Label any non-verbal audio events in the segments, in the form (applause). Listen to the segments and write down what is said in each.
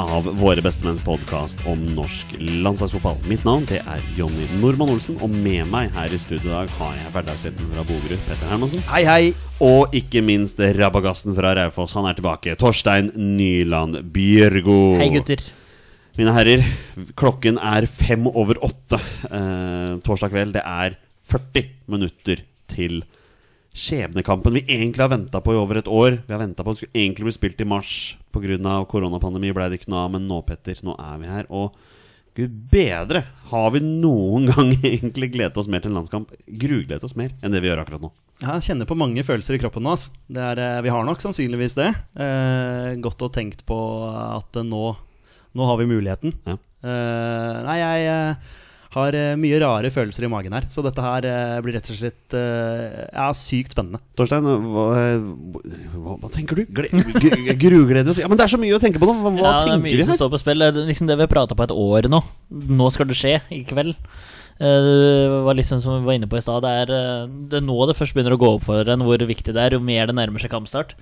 av Våre bestemenns podkast om norsk landslagsfotball. Mitt navn det er Jonny Normann Olsen, og med meg her i studio i dag har jeg hverdagshelten fra Bogerud, Petter Hermansen. Hei, hei. Og ikke minst rabagassen fra Raufoss. Han er tilbake. Torstein Nyland Bjørgo. Hei, gutter. Mine herrer, klokken er fem over åtte eh, torsdag kveld. Det er 40 minutter til skjebnekampen vi egentlig har venta på i over et år. Vi har ventet på at det skulle egentlig bli spilt i mars. Pga. koronapandemi ble det ikke noe av, men nå, Petter, nå er vi her. Og gud bedre, har vi noen gang (laughs) egentlig gledet oss mer til en landskamp? Grugledet oss mer enn det vi gjør akkurat nå. Jeg kjenner på mange følelser i kroppen nå. Altså. Er, vi har nok sannsynligvis det. Eh, gått og tenkt på at eh, nå, nå har vi muligheten. Ja. Eh, nei, jeg eh, har eh, mye rare følelser i magen her. Så dette her eh, blir rett og slett eh, ja, sykt spennende. Torstein, hva, hva, hva tenker du? Gruglede? Grugleder oss? Ja, men det er så mye å tenke på nå. Hva, hva ja, det er mye vi som står på spill. Det er liksom det vi har prata på et år nå. Nå skal det skje, i kveld. Eh, Det var liksom som vi var inne på i stad. Det, det er nå det først begynner å gå opp for en hvor viktig det er, jo mer det nærmer seg kampstart.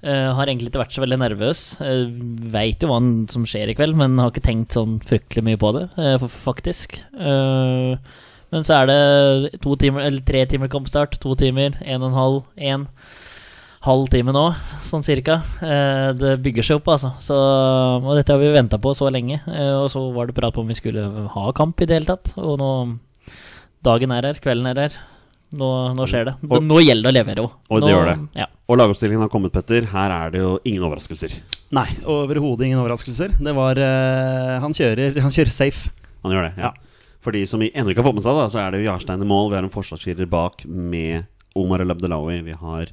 Uh, har egentlig ikke vært så veldig nervøs. Uh, Veit jo hva som skjer i kveld, men har ikke tenkt sånn fryktelig mye på det, uh, faktisk. Uh, men så er det to timer, eller tre timer kampstart, to timer, en og en halv, en halv time nå, (laughs) sånn cirka. Eh, det bygger seg opp, altså. Så, og dette har vi venta på så lenge. Eh, og så var det prat på om vi skulle ha kamp i det hele tatt. Og nå Dagen er her, kvelden er her. Nå, nå skjer det. Og- nå gjelder det å levere òg. Og det gjør det. Ja. Og lagoppstillingen har kommet, Petter. Her er det jo ingen overraskelser. Nei, overhodet ingen overraskelser. Det var uh, han, kjører, han kjører safe. Han gjør det, ja. For de som ennå ikke har fått med seg det, så er det jo Jarstein i mål. Vi har en forsvarsfirer bak med Omar El Abdelawi. Vi har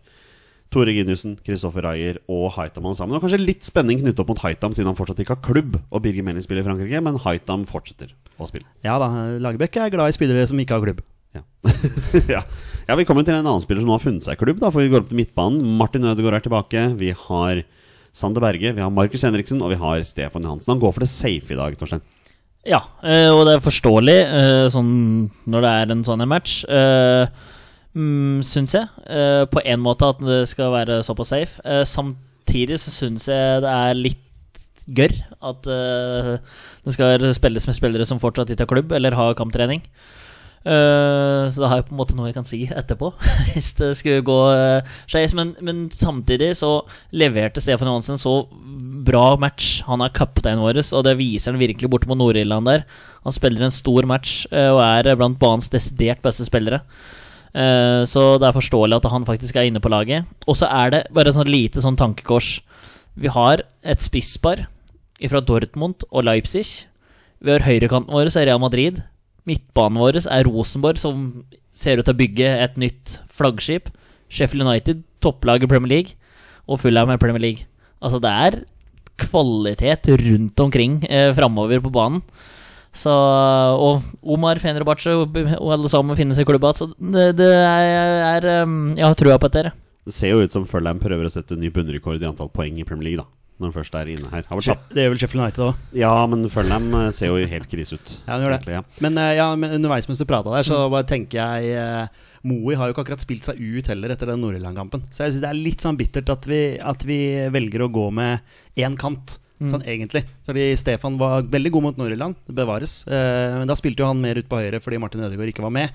Tore Giniussen, Kristoffer Rayer og Haitam alle sammen. Og kanskje litt spenning knyttet opp mot Haitam, siden han fortsatt ikke har klubb. Og Birger Meling spiller i Frankrike, men Haitam fortsetter å spille. Ja da, Lagerbäck er glad i spillere som ikke har klubb. Ja. (laughs) ja. ja, vi kommer til en annen spiller som nå har funnet seg klubb, da, for vi går opp til midtbanen. Martin Ødegaard er tilbake. Vi har Sander Berge, vi har Markus Henriksen, og vi har Stefan Johansen. Han går for det safe i dag, Torstein. Ja, eh, og det er forståelig eh, sånn, når det er en sånn en match. Uh, mm, syns jeg. eh, på en måte at det skal være såpass safe. Eh, samtidig så syns jeg det er litt gørr at eh, det skal spilles med spillere som fortsatt ikke har klubb eller har kamptrening. Eh, så da har jeg på en måte noe jeg kan si etterpå, (laughs) hvis det skulle gå uh, skeis. Men, men samtidig så leverte Stefan Johansen så bra match. Han er kapteinen vår, og det viser han virkelig borte mot Nord-Irland der. Han spiller en stor match eh, og er blant banens desidert beste spillere. Så det er forståelig at han faktisk er inne på laget. Og så er det bare et sånn lite sånn tankekors. Vi har et spisspar fra Dortmund og Leipzig. Vi har høyrekanten vår, så er Real Madrid. Midtbanen vår er Rosenborg, som ser ut til å bygge et nytt flaggskip. Sheffield United, topplaget i Premier League. Og Fulham er Premier League. Altså, det er kvalitet rundt omkring eh, framover på banen. Så, og Omar Fenerbahçe og, alle sammen finnes i klubba. Så det, det er, er um, Jeg har trua på dette. Det ser jo ut som Fulham prøver å sette ny bunnrekord i antall poeng i Premier League, da. Når han først er inne her. Det gjør vel Sheffield United òg. Ja, men Fulham eh, ser jo helt krise ut. Ja, den gjør det. egentlig, ja. Men, eh, ja, men underveis mens du prata der, så bare tenker jeg eh, Moey har jo ikke akkurat spilt seg ut heller etter den Nord-Irland-kampen. Så jeg synes det er litt sånn bittert at vi, at vi velger å gå med én kant. sånn egentlig. Fordi Stefan var veldig god mot Nord-Irland, det bevares. Eh, men da spilte jo han mer ut på høyre fordi Martin Ødegaard ikke var med.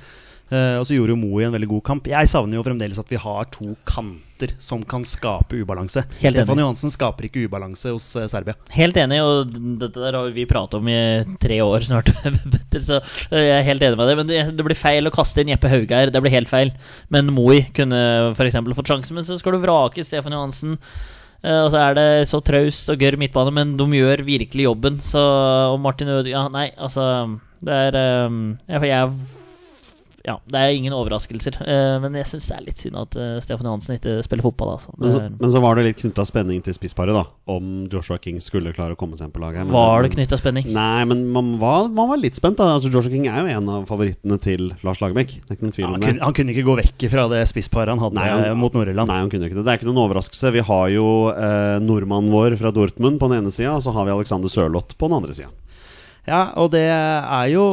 Eh, og så gjorde jo Moe en veldig god kamp. Jeg savner jo fremdeles at vi har to kanter som kan skape ubalanse. Helt Stefan enig. Johansen skaper ikke ubalanse hos eh, Serbia. Helt enig, og dette der har vi pratet om i tre år snart. (laughs) Så jeg er helt enig med det. Men det, blir feil å kaste inn Jeppe Haugeir. Det blir helt feil. Men Moi kunne f.eks. fått sjansen, men så skal du vrake Stefan Johansen. Eh, og så er det så traust og gørr midtbane, men de gjør virkelig jobben. Så, og Martin Ødegaard ja, Nei, altså Det er eh, jeg, jeg ja, det er ingen overraskelser. eh, men jeg syns det er litt synd at eh, Stefan Johansen ikke spiller fotball. Altså. Men så, men så var det litt knytta spenning til spissparet, da. Om Joshua King skulle klare å komme seg inn på laget. men- var det knytta spenning? Nei, men man var, man var litt spent. da Altså Joshua King er jo en av favorittene til Lars Lagerbäck. Det er ikke noen tvil Han om kunne, det. han kunne ikke gå vekk fra det spissparet han hadde Nei, han- eh, mot Nord-Irland. Nei, han kunne ikke det. Det er ikke noen overraskelse. Vi har jo eh, nordmannen vår fra Dortmund på den ene sida, og så har vi Alexander Sørloth på den andre sida. Ja, og det er jo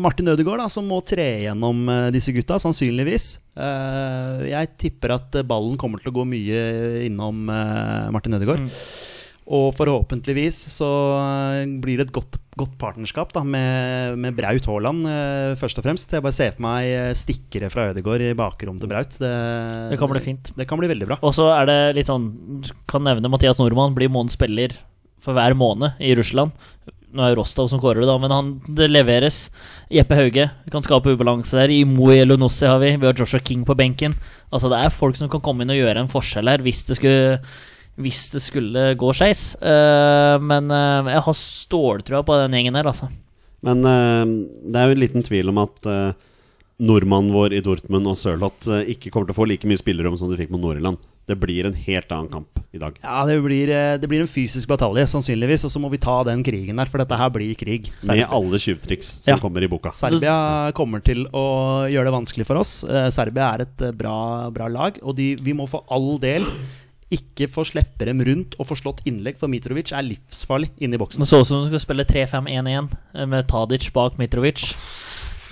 Martin Ødegaard da, som må tre gjennom eh, disse gutta, sannsynligvis. Eh, jeg tipper at eh, ballen kommer til å gå mye innom Martin Ødegaard. Mm. Og forhåpentligvis så blir det et godt, godt partnerskap da, med, med Braut Haaland, eh, først og fremst. Jeg bare ser for meg stikkere fra Ødegaard i bakrom til Braut. Det, Det kan bli fint. Det kan bli veldig bra. Og så er det litt sånn Kan nevne Mathias Nordmann blir månedens spiller for hver måned i Russland. Nå er det Rostov som kårer det, da, men han, det leveres. Jeppe Hauge kan skape ubalanse der. I Moe Elonossi har vi. Vi har Joshua King på benken. Altså Det er folk som kan komme inn og gjøre en forskjell her hvis det skulle Hvis det skulle gå skeis. Eh, men eh, jeg har ståltrua på den gjengen her, altså. Men eh, det er jo en liten tvil om at nordmannen vår i Dortmund og Sørloth eh, ikke kommer til å få like mye spillerom som de fikk mot Nord-Irland. Det blir en helt annen kamp i dag. Ja, det blir, eh, det blir en fysisk batalje, sannsynligvis. Og så må vi ta den krigen der, for dette her blir krig. Med alle tjuvtriks som Ja. kommer i boka. Serbia kommer til å gjøre det vanskelig for oss. Eh, Serbia er et bra, bra lag, og de, vi må for all del ikke få slippe dem rundt og få slått innlegg, for Mitrovic er livsfarlig inne i boksen. Det så ut som de skulle spille 3-5-1-1 eh, med Tadic bak Mitrovic.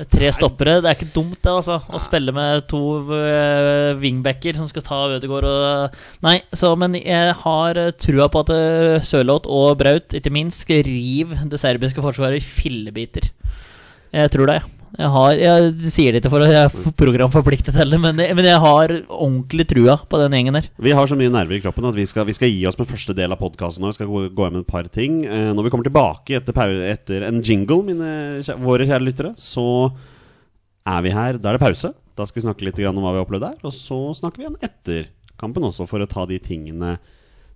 Tre stoppere. Det er ikke dumt, det, altså. Å spille med to uh, wingbacker som skal ta Ødegaard og Nei, så, men jeg har uh, trua på at uh, Sørloth og Braut, ikke minst, skal rive det serbiske forsvaret i fillebiter. Jeg tror det. Jeg har Jeg sier det ikke for at jeg er programforpliktet heller, men, det, men jeg har ordentlig trua på den gjengen der. Vi har så mye nerver i kroppen at vi skal, vi skal gi oss med første del av podkasten nå. Vi skal gå, gå med et par ting. Eh, når vi kommer tilbake etter, etter en jingle, mine, våre kjære lyttere, så er vi her. Da er det pause. Da skal vi snakke litt om hva vi har opplevd der. Og så snakker vi igjen etter kampen også, for å ta de tingene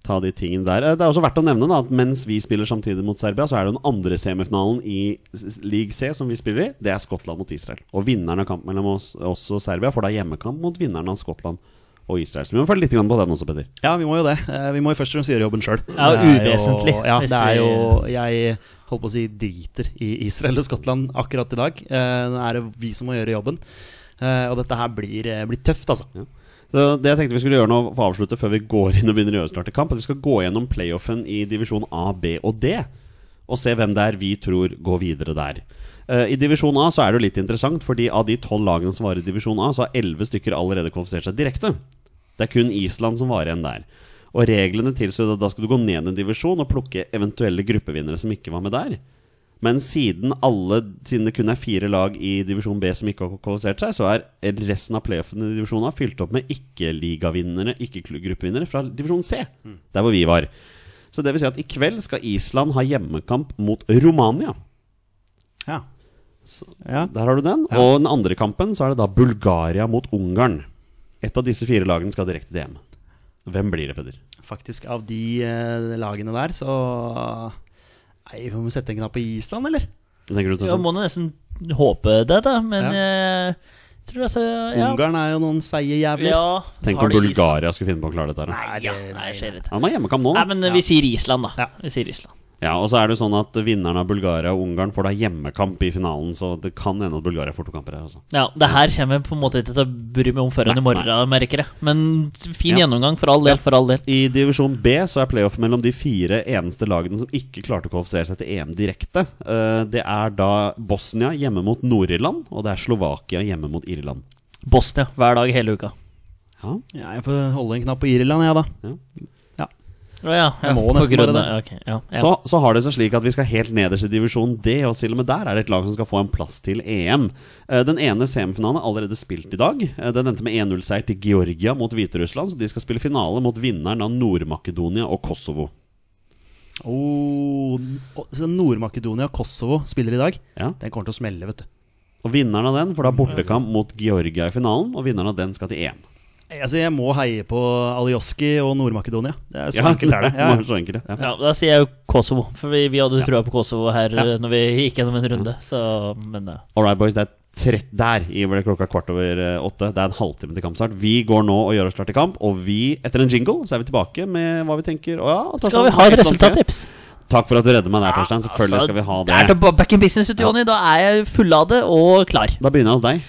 Ta de tingene der. Eh, Det er også verdt å nevne da, at mens vi spiller samtidig mot Serbia, så er det den andre semifinalen i League C som vi spiller i. Det er Skottland mot Israel. Og vinneren av kampen mellom oss, oss og Serbia får da hjemmekamp mot vinneren av Skottland og Israel. Så vi må følge litt på den også, Petter. Ja, vi må jo det. Eh, Vi må jo først og fremst gjøre jobben sjøl. Ja, uvesentlig, Ja, det er jo Jeg holdt på å si driter i Israel og Skottland akkurat i dag. Eh, Nå er det vi som må gjøre jobben. Eh, Og dette her blir, blir tøft, altså. Det jeg tenkte vi skulle gjøre nå for å avslutte før vi går inn og begynner å gjøre klar til kamp, at vi skal gå gjennom playoffen i divisjon A, B og D, og se hvem det er vi tror går videre der. Eh, I divisjon A så er det jo litt interessant, fordi av de tolv lagene som var i divisjon A, så har elleve stykker allerede kvalifisert seg direkte. Det er kun Island som var igjen der. Og reglene tilsier at da skal du gå ned en divisjon og plukke eventuelle gruppevinnere som ikke var med der. Men siden, alle, siden det kun er fire lag i divisjon B som ikke har kvalifisert seg, så er resten av playoffene i divisjonen A fylt opp med ikke-ligavinnere, ikke-gruppevinnere fra divisjon C, der hvor vi var. Så det vil si at i kveld skal Island ha hjemmekamp mot Romania. Ja. ja. Der har du den. Ja. Og den andre kampen så er det da Bulgaria mot Ungarn. Et av disse fire lagene skal direkte til EM. Hvem blir det, Peder? Faktisk, av de eh, lagene der, så Nei, vi må sette en knapp på Island, eller? Tenker du Ja, må nesten håpe det, da, men jeg tror altså ja. Ungarn er jo noen seige jævler. Ja, Tenk har om de Island? Bulgaria skulle finne på å klare dette. her, da. Nei, ja, nei, jeg ser det. Han har hjemmekamp nå. Nei, men vi sier Island, da. Ja. Vi sier Island. Ja, og så er det jo sånn at vinneren av Bulgaria og Ungarn får da hjemmekamp i finalen, så det kan hende at Bulgaria får to kamper her. Altså. Ja, Det her kommer jeg på en måte ikke til å bry meg om før enn i morgen, merker jeg. Men fin Ja. gjennomgang, for all del. For all del. I divisjon B så er playoff mellom de fire eneste lagene som ikke klarte å kvalifisere seg til EM direkte. Eh, Det er da Bosnia hjemme mot Nord-Irland, og det er Slovakia hjemme mot Irland. Bosnia hver dag hele uka. Ja, Ja, jeg får holde en knapp på Irland, jeg, da. ja. Ja. Å ja, ja, må nesten bare det. Okay, ja, ja. Så, så har det seg slik at vi skal helt nederst i divisjon D, og til og med der er det et lag som skal få en plass til EM. Eh, Den ene semifinalen er allerede spilt i dag. Eh, Den endte med 1-0-seier til Georgia mot Hviterussland, så de skal spille finale mot vinneren av Nord-Makedonia og Kosovo. Oh, Nord-Makedonia og Kosovo spiller i dag. Ja. Den kommer til å smelle, vet du. Og vinneren av den får da bortekamp mot Georgia i finalen, og vinneren av den skal til EM. Altså, jeg må heie på Alioski og Nord-Makedonia. Det er så Ja, enkelt er det. Ja. så enkelt, ja. Ja, Da sier jeg jo Kosovo, for vi, vi hadde trua på Kosovo her Ja. når vi gikk gjennom en runde. Så, men All right, boys. Det er trett der i det klokka kvart over eh, åtte. Det er en halvtime til kampstart. Vi går nå og gjør oss klar til kamp, og vi, etter en jingle, så er vi tilbake med hva vi tenker. Og ja, skal vi ha et resultattips? Takk for at du redder meg der, Torstein. Selvfølgelig Altså, skal vi ha Det det. er back in business ute, Jonny. Da er jeg fulladet og klar. Da begynner jeg hos deg.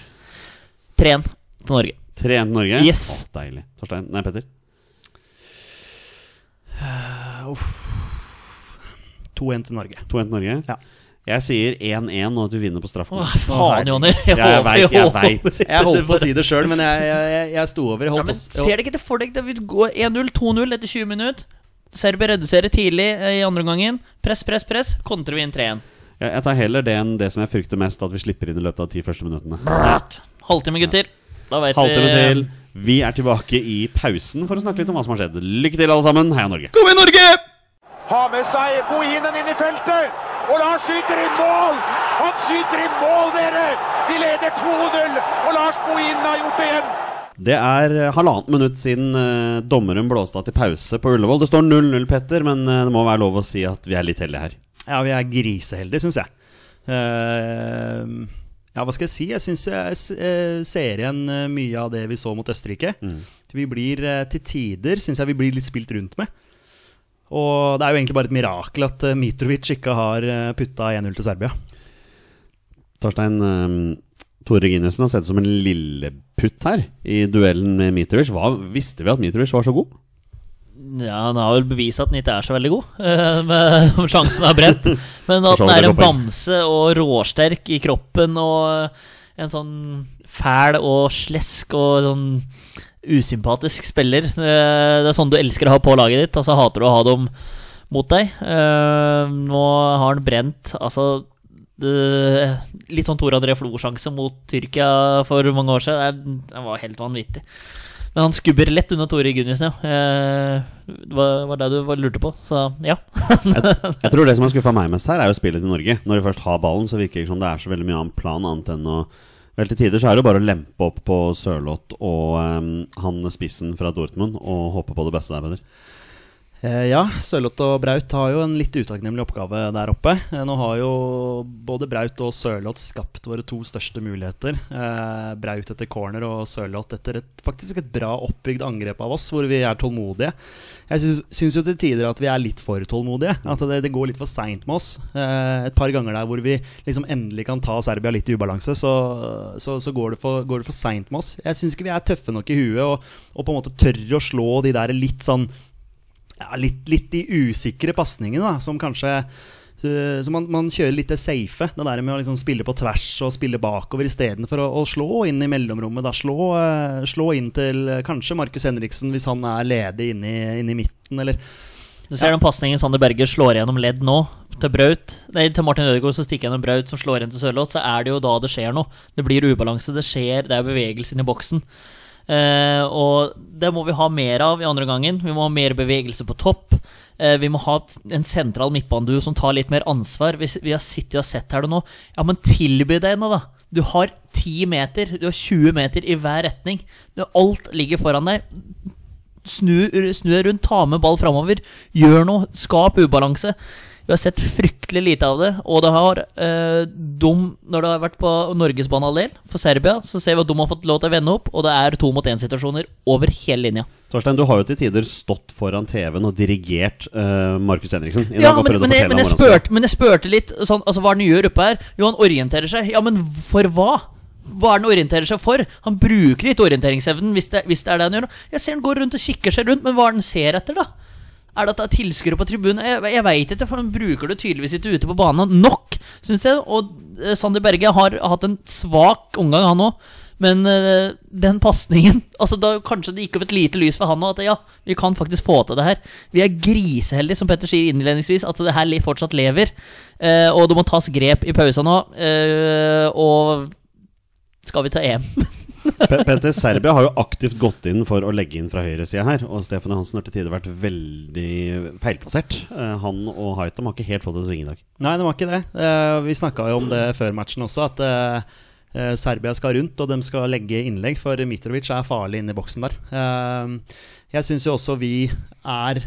3-1 til Norge. 3-1 til Norge. Yes. Å, deilig. Torstein. Nei, Petter. 2-1 til Norge. 2-1 til Norge. Ja. Jeg sier 1-1 og at du vinner på straffen. Åh, faen, Jonny. Jeg, Jeg håper- jeg veit. Jeg holdt på å si det sjøl, men jeg, jeg, jeg, jeg sto over. Jeg Ja, holdt men på, å- Ser dere ikke det for deg? Det vil gå 1-0, 2-0 etter 20 minutter. Serbia reduserer tidlig eh, i andre omgangen. Press, press, press. Kontrer vi inn 3-1. Jeg, jeg tar heller det enn det som jeg frykter mest, at vi slipper inn i løpet av de ti første minuttene. Halvtime, gutter. Da vet Halvtime vi til. Vi er tilbake i pausen for å snakke litt om hva som har skjedd. Lykke til, alle sammen. Heia Norge. Kom igjen, Norge! Har med seg Bohinen inn i feltet. Og Lars skyter i mål! Han skyter i mål, dere! Vi leder 2-0, og Lars Bohinen har gjort det igjen. Det er eh, halvannet minutt siden eh, dommeren blåste av til pause på Ullevål. Det står 0-0, Petter, men eh, det må være lov å si at vi er litt heldige her. Ja, vi er griseheldige, syns jeg. Eh, ja, hva skal jeg si? Jeg syns jeg eh, ser igjen eh, mye av det vi så mot Østerrike. Vi blir eh, til tider, syns jeg vi blir litt spilt rundt med. Og det er jo egentlig bare et mirakel at eh, Mitrovic ikke har putta 1-0 til Serbia. Torstein eh, Tore Reginiussen har sett som en lilleputt her i duellen med Mitrovic. Hva, visste vi at Mitrovic var så god? Ja, Han har vel bevist at han ikke er så veldig god, eh, med, om (laughs) sjansen er bredt. Men at den han er en bamse og råsterk i kroppen og en sånn fæl og slesk og sånn usympatisk spiller. Eh, Det er sånn du elsker å ha på laget ditt, og så hater du å ha dem mot deg. Eh, Nå har han brent altså det, Litt sånn Tor André Flo-sjanse mot Tyrkia for mange år siden. Det, det var helt vanvittig. Men han skubber lett unna Tore Gunnisen, ja. Eh, Det var, var det du var- lurte på. Så ja. Jeg tror det som har skuffa meg mest her, er jo spillet til Norge. Når de først har ballen, så virker det ikke som det er så veldig mye annen plan annet enn å Vel, til tider så er det jo bare å lempe opp på Sørloth og um, han spissen fra Dortmund og håpe på det beste der, Peder. Eh, ja, Sørloth og Braut har jo en litt utakknemlig oppgave der oppe. Eh, nå har jo både Braut og Sørloth skapt våre to største muligheter. Eh, Braut etter corner og Sørloth etter et, faktisk et bra oppbygd angrep av oss, hvor vi er tålmodige. Jeg syns, jo til tider at vi er litt for tålmodige. At det, det går litt for seint med oss. Et par ganger der hvor vi liksom endelig kan ta Serbia litt i ubalanse, så, så, så går det for, går for seint med oss. Jeg syns ikke vi er tøffe nok i huet og, og på en måte tør å slå de der litt sånn ja, litt, litt de usikre pasningene, som kanskje eh, Så man, man kjører litt det safe. Det der med å liksom spille på tvers og spille bakover istedenfor å, å slå inn i mellomrommet. Slå, eh, slå inn til eh, kanskje Markus Henriksen hvis han er ledig inne i, inne i midten, eller Du ser den pasningen Sander Berger slår gjennom ledd nå, til Braut Nei, til Martin Ødegaard, som stikker gjennom Braut, som slår igjen til Sørloth. Så er det jo da det skjer noe. Det blir ubalanse. Det skjer, det er bevegelse inn i boksen. Eh, og det må vi ha mer av i andre gangen. Vi må ha mer bevegelse på topp. Eh, vi må ha en sentral midtbaneduo som tar litt mer ansvar. Vi, vi har sittet og sett her nå. Ja, men tilby deg noe, da. Du har 10 meter, du har 20 meter i hver retning. Alt ligger foran deg. Snu, snu deg rundt, ta med ball framover. Gjør noe, skap ubalanse. Vi har sett fryktelig lite av det. Og det har eh, dum Når det har vært på Norgesbanen all del for Serbia, så ser vi at de har fått lov til å vende opp, og det er to mot én-situasjoner over hele linja. Torstein, du har jo til tider stått foran TV-en og dirigert uh, Markus Henriksen. Ja, men, men, jeg, men, jeg spurte, men jeg spurte litt sånn, altså, hva er han gjør oppe her. Jo, han orienterer seg. Ja, men for hva? Hva er det han orienterer seg for? Han bruker ikke orienteringsevnen hvis det, hvis det er det han gjør. Jeg ser han går rundt og kikker seg rundt, men hva er det han ser etter, da? Er det at det er tilskuere på tribunen? Jeg, jeg veit ikke, for han bruker det tydeligvis ikke ute på banen nok, syns jeg. Og eh, Sander Berge har hatt en svak omgang, han òg. Men eh, den pasningen (laughs) altså da Kanskje det gikk opp et lite lys for han òg, At ja, vi kan faktisk få til det her. Vi er griseheldige, som Petter sier innledningsvis, at det her fortsatt lever. Eh, og det må tas grep i pausa nå. Eh, og skal vi ta EM? (laughs) Pe- Petter, Serbia har jo aktivt gått inn for å legge inn fra høyresida her. Og Stefan Johansen har til tider vært veldig feilplassert. Eh, Han og Haitam har ikke helt fått det sving i dag. Nei, det var ikke det. Eh, vi snakka jo om det før matchen også, at eh, Serbia skal rundt, og de skal legge innlegg, for Mitrovic er farlig inne i boksen der. Jeg syns jo også vi er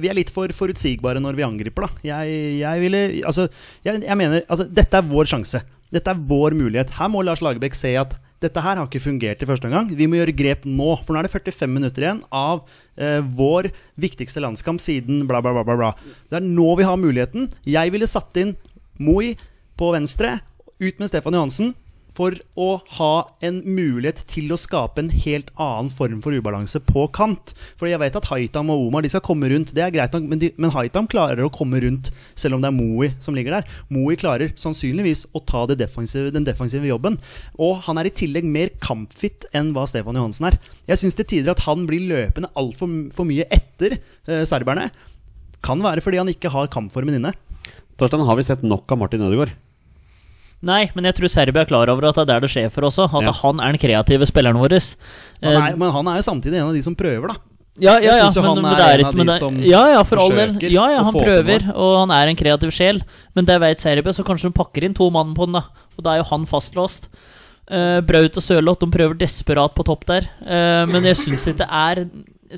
vi er litt for forutsigbare når vi angriper, da. Jeg, jeg ville Altså, jeg, jeg mener altså, Dette er vår sjanse. Dette er vår mulighet. Her må Lars Lagerbäck se at dette her har ikke fungert i første omgang. Vi må gjøre grep nå. For nå er det 45 minutter igjen av eh, vår viktigste landskamp siden bla, bla, bla, bla, bla. Det er nå vi har muligheten. Jeg ville satt inn Moi på venstre, ut med Stefan Johansen, for å ha en mulighet til å skape en helt annen form for ubalanse på kant. For jeg vet at Haitam og Omar de skal komme rundt, det er greit nok, men, de, men Haitam klarer å komme rundt selv om det er Moe som ligger der. Moe klarer sannsynligvis å ta defensive, den defensive jobben. Og han er i tillegg mer kampfit enn hva Stefan Johansen er. Jeg syns til tider at han blir løpende altfor for mye etter eh, serberne. Kan være fordi han ikke har kampformen inne. Torstein, har vi sett nok av Martin Ødegaard? Nei, men jeg tror Serbia er klar over at det er der det skjer for også. At Ja. han er den kreative spilleren vår. Han er, men han er jo samtidig en av de som prøver, da. Ja, ja, Jeg ja, jo men, han men er er en av de som Ja, ja, for all del. Ja, ja, å han prøver, og han er en kreativ sjel. Men det vet Serbia, så kanskje de pakker inn to mann på den, da. Og da er jo han fastlåst. Uh, Braut og Sørloth de prøver desperat på topp der. uh, men jeg syns ikke det er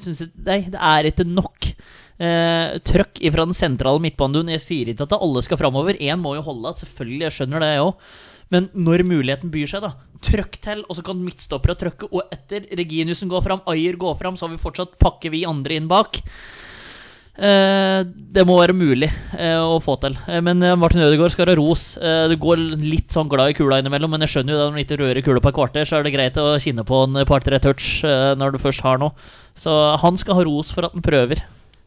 synes Nei, det er ikke nok eh, trøkk fra den sentrale midtbanen. Jeg sier ikke at alle skal framover. Én må jo holde, selvfølgelig. Jeg skjønner det, jeg òg. Men når muligheten byr seg, da trøkk til, og så kan midtstoppere trøkke. Og etter Reginiussen går fram, Ayer går fram, så har vi fortsatt pakker vi andre inn bak. Eh, det må være mulig eh, å få til. Eh, men Martin Ødegaard skal ha ros. Det går litt sånn glad i kula innimellom, men jeg skjønner jo at når du ikke rører kula på et kvarter, så er det greit å kinne på en par-tre touch når du først har noe. Så han skal ha ros for at han prøver.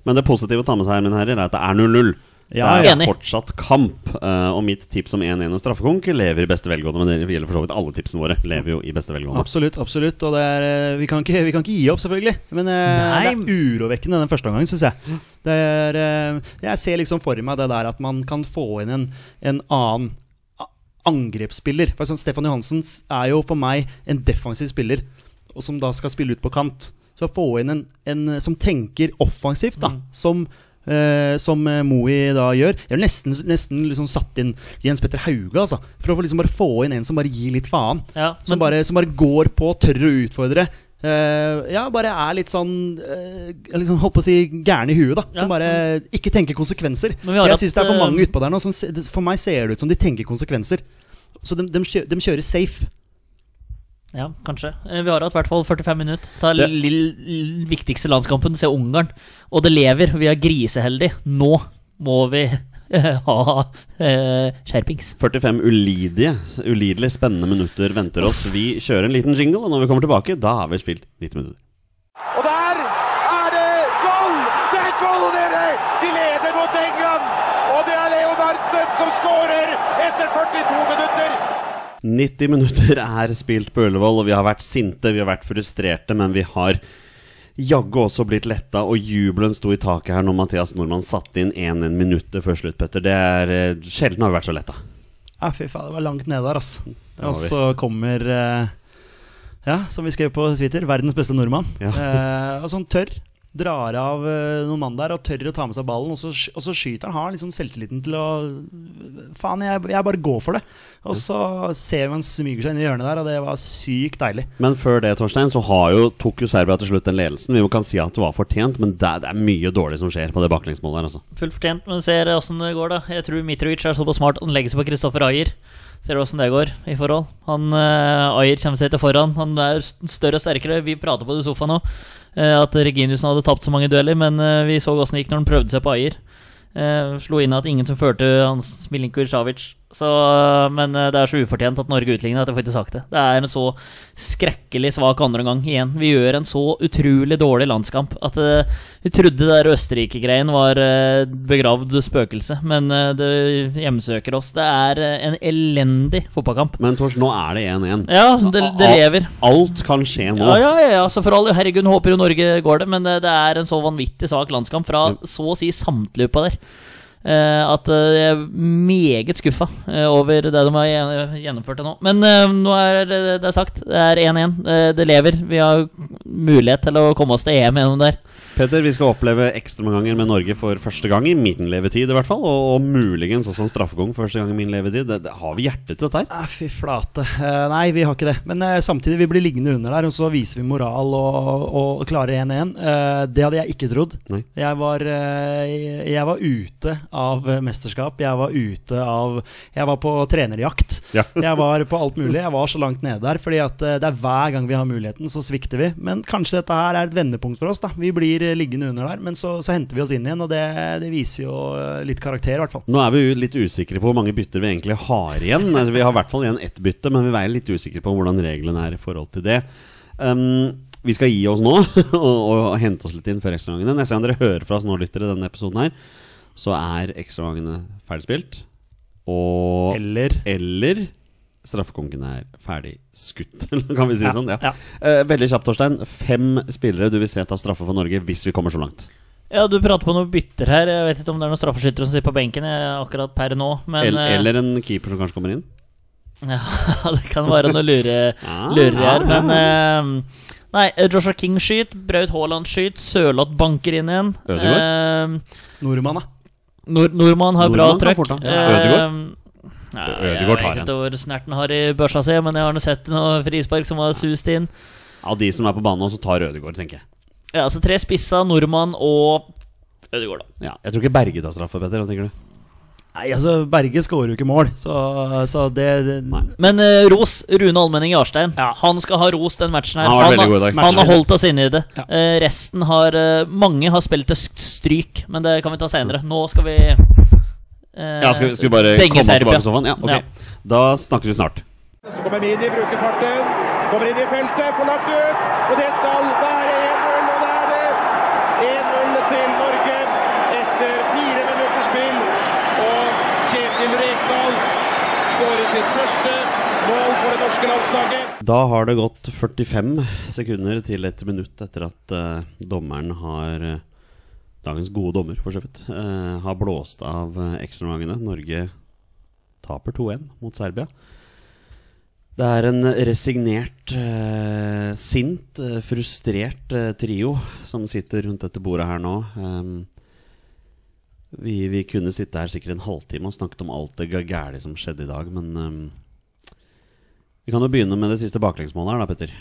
Men det positive å ta med seg her, mine herrer, er at det er 0-0. Ja, det er enig. fortsatt kamp. eh, og mitt tips om 1-1 og straffekonk lever i beste velgående. Men det gjelder for så vidt alle tipsene våre. Lever jo i beste velgående. Absolutt. absolutt Og det er, eh, vi, kan ikke, vi kan ikke gi opp, selvfølgelig. Men eh, Nei. det er urovekkende den første omgangen, syns jeg. Det er, jeg ser liksom for meg det der at man kan få inn en, en annen angrepsspiller. For sånn, Stefan Johansen er jo for meg en defensiv spiller, og som da skal spille ut på kant. Så å få inn en, en som tenker offensivt, da, som eh, som Moey da gjør. Jeg har nesten, nesten liksom satt inn Jens Petter Hauge, altså. For å få liksom bare få inn en som bare gir litt faen. Ja, Som, bare, som bare går på, tør å utfordre. Eh, ja, bare er litt sånn uh, liksom, Holdt på å si gæren i huet, da. Som Ja. bare ikke tenker konsekvenser. Men Jeg syns det er for eh, mange utpå der nå som For meg ser det ut som de tenker konsekvenser. Så de, de, de kjører safe. Ja, kanskje. Eh, Vi har hatt i hvert fall 45 minutter. Ta Det- lill- viktigste landskampen, se Ungarn. Og det lever. Vi er griseheldige. Nå må vi (laughs) ha eh, skjerpings. 45 ulidige, ulidelig spennende minutter venter oss. Vi kjører en liten jingle, og når vi kommer tilbake, da har vi spilt 90 minutter. Og der er det goal! Det er goal, dere! Vi leder mot England! Og det er Leonardsen som skårer etter 42 minutter! 90 minutter er spilt på Ullevål, og vi har vært sinte, vi har vært frustrerte, men vi har jaggu også blitt letta, og jubelen sto i taket her når Mathias Nordmann satte inn 1-1 minutter før slutt, Petter. Det er eh, Sjelden har vi vært så letta. Ja, fy faen, det var langt nede der, ass. Og så kommer eh, Ja, som vi skrev på Twitter, verdens beste nordmann. Ja. Eh, og sånn tørr. Drar av eh, noen mann der og tør å ta med seg ballen, og så, og så skyter han. Har liksom selvtilliten til å Faen, jeg, jeg bare går for det. Og så ser vi han smyger seg inn i hjørnet der, og det var sykt deilig. Men før det, Torstein, så har jo, tok jo Serbia til slutt den ledelsen. Vi kan si at det var fortjent, men det, er- det er mye dårlig som skjer på det baklengsmålet her, altså. Fullt fortjent, men ser åssen det går, da. Jeg tror Mitrovic er såpass smart at han legger seg på Kristoffer Ayer. Ser du åssen det går i forhold? Han uh, Ayer kommer seg til foran. Han er større og sterkere. Vi prater på det i sofaen nå. uh, at Reginiussen hadde tapt så mange dueller, men uh, vi så åssen det gikk når han prøvde seg på Ayer. Slo inn at ingen som førte hans Milinkovic Savic Så, men eh, det er så ufortjent at Norge utligner at jeg får ikke sagt det. Det er en så skrekkelig svak andreomgang igjen. Vi gjør en så utrolig dårlig landskamp at eh, vi trodde det der Østerrike-greien var eh, begravd spøkelse, men det hjemsøker oss. Det er en elendig fotballkamp. Men Tors, nå er det 1-1. Ja, det, det lever. Alt kan skje nå. Ja, ja, ja, ja, så for all herregud håper jo Norge går det, men det er en så vanvittig svak landskamp fra så å si samtlige der. Eh, at eh, jeg er meget skuffa eh, over det de har gjennomført til nå. Men nå er det, det er sagt. Det er 1-1. Eh, det lever. Vi har mulighet til å komme oss til EM gjennom der. Peter, vi skal oppleve ekstraomganger med Norge for første gang i min levetid, i hvert fall. Og, og muligens også en straffegang for første gang i min levetid. Det, det, har vi hjerte til dette her? Ah, fy flate. Eh, nei, vi har ikke det. Men eh, samtidig, vi blir liggende under der, og så viser vi moral og, og klarer 1-1. Eh, det hadde jeg ikke trodd. Jeg var, eh, jeg var ute av mesterskap. Jeg var ute av Jeg var på trenerjakt. Ja. (laughs) Jeg var på alt mulig. Jeg var så langt nede der. Fordi at eh, det er hver gang vi har muligheten, så svikter vi. Men kanskje dette her er et vendepunkt for oss. da Vi blir liggende under der, men så, så henter vi oss inn igjen. Og det, det viser jo eh, litt karakter, i hvert fall. Nå er vi jo litt usikre på hvor mange bytter vi egentlig har igjen. Altså, Vi har i hvert fall igjen ett bytte, men vi er litt usikre på hvordan reglene er i forhold til det. Um, vi skal gi oss nå (laughs) og, og hente oss litt inn før ekstragangene. Neste gang dere hører fra oss nå, lyttere, denne episoden her, så er ekstragangene ferdigspilt. Og Eller Eller straffekongen er ferdig skutt, (laughs) kan vi si Ja, sånn. Ja. ja. Eh, veldig kjapt, Torstein. Fem spillere du vil se ta straffe for Norge hvis vi kommer så langt. Ja, Du prater på noen bytter her. Jeg vet ikke om det er noen straffeskyttere som sitter på benken eh, akkurat per nå. Men, El eh, eller en keeper som kanskje kommer inn. Ja, (laughs) det kan være noe lure, Ah, lurer her, ja, men eh, Nei, Joshua King skyter, Braut Haaland skyter, Sørloth banker inn igjen. Ødegaard? Eh, nordmann, da. Nord Nordmann har bra Nordmann bra trøkk. Eh, Ødegaard? Ja, Ødegaard tar Jeg vet ikke hvor snerten har i børsa si, men jeg har nå sett noe frispark som har sust inn. Av de som er på banen nå, så tar Ødegaard, tenker jeg. Ja, så tre spissa, nordmann og Ødegaard, da. Ja, jeg tror ikke Berge tar straffa, Petter. Hva tenker du? Nei, altså, Berge skårer jo ikke mål, så, så det, det Men uh, ros Rune Almenning Jarstein. Han skal ha ros den matchen her. Han har har, han har holdt oss inne i det. Ja. Uh, resten har uh, Mange har spilt til stryk, men det kan vi ta senere. Nå skal vi Ja, skal, vi- skal vi bare komme oss tilbake på sofaen? Ja, ok. Ja. Da snakkes vi snart. Så kommer Midi, bruker farten. Kommer inn i feltet, får lagt ut. Og det skal være 1-0, og det er det. 1-0 til Norge etter fire minutters spill. Og Kjetil Rekdal skårer sitt første mål for det norske landslaget. Da har det gått 45 sekunder til et minutt etter at uh, dommeren har eh, Dagens gode dommer, for så vidt. eh, har blåst av uh, ekstraomgangene. Norge taper 2-1 mot Serbia. Det er en resignert, eh, sint, eh, frustrert eh, trio som sitter rundt dette bordet her nå. Um, vi, vi kunne sitte her sikkert en halvtime og snakket om alt det gærne som skjedde i dag, men um, vi kan jo begynne med det siste baklengsmålet her, da, Petter.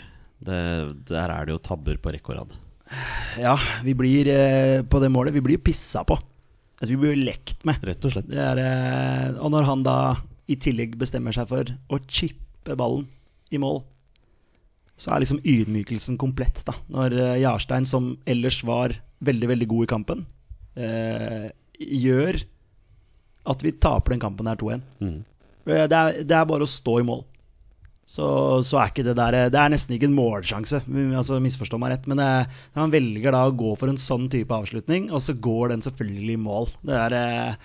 Der er det jo tabber på rekke og rad. Ja, vi blir eh, på det målet Vi blir pissa på. Altså, vi blir lekt med. Rett og slett. Det er, eh, og når han da i tillegg bestemmer seg for å chippe ballen i mål, så er liksom ydmykelsen komplett. da Når eh, Jarstein, som ellers var veldig, veldig god i kampen, eh, gjør at vi taper den kampen her 2-1. Mhm. Eh, Det, det er bare å stå i mål. Så, så er ikke det der Det er nesten ikke en målsjanse, altså misforstå meg rett. Men det, når man velger da å gå for en sånn type avslutning, og så går den selvfølgelig i mål Det er eh,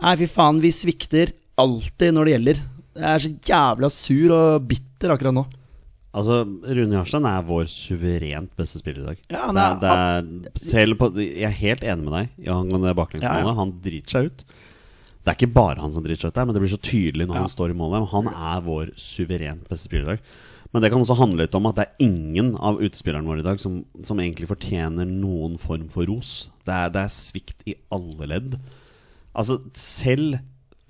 Nei, fy faen, vi svikter alltid når det gjelder. Jeg er så jævla sur og bitter akkurat nå. Altså, Rune Jarstein er vår suverent beste spiller i dag. Ja, det, er- er, det er, selv på, jeg er helt enig med deg angående det baklengsmålet. Ja, ja. Han driter seg ut. Det er ikke bare han som driter seg ut der, men det blir så tydelig når Ja. han står i målet. Han er vår suverent beste spiller i dag. Men det kan også handle litt om at det er ingen av utespillerne våre i dag som, som egentlig fortjener noen form for ros. Det er, det er svikt i alle ledd. Altså, selv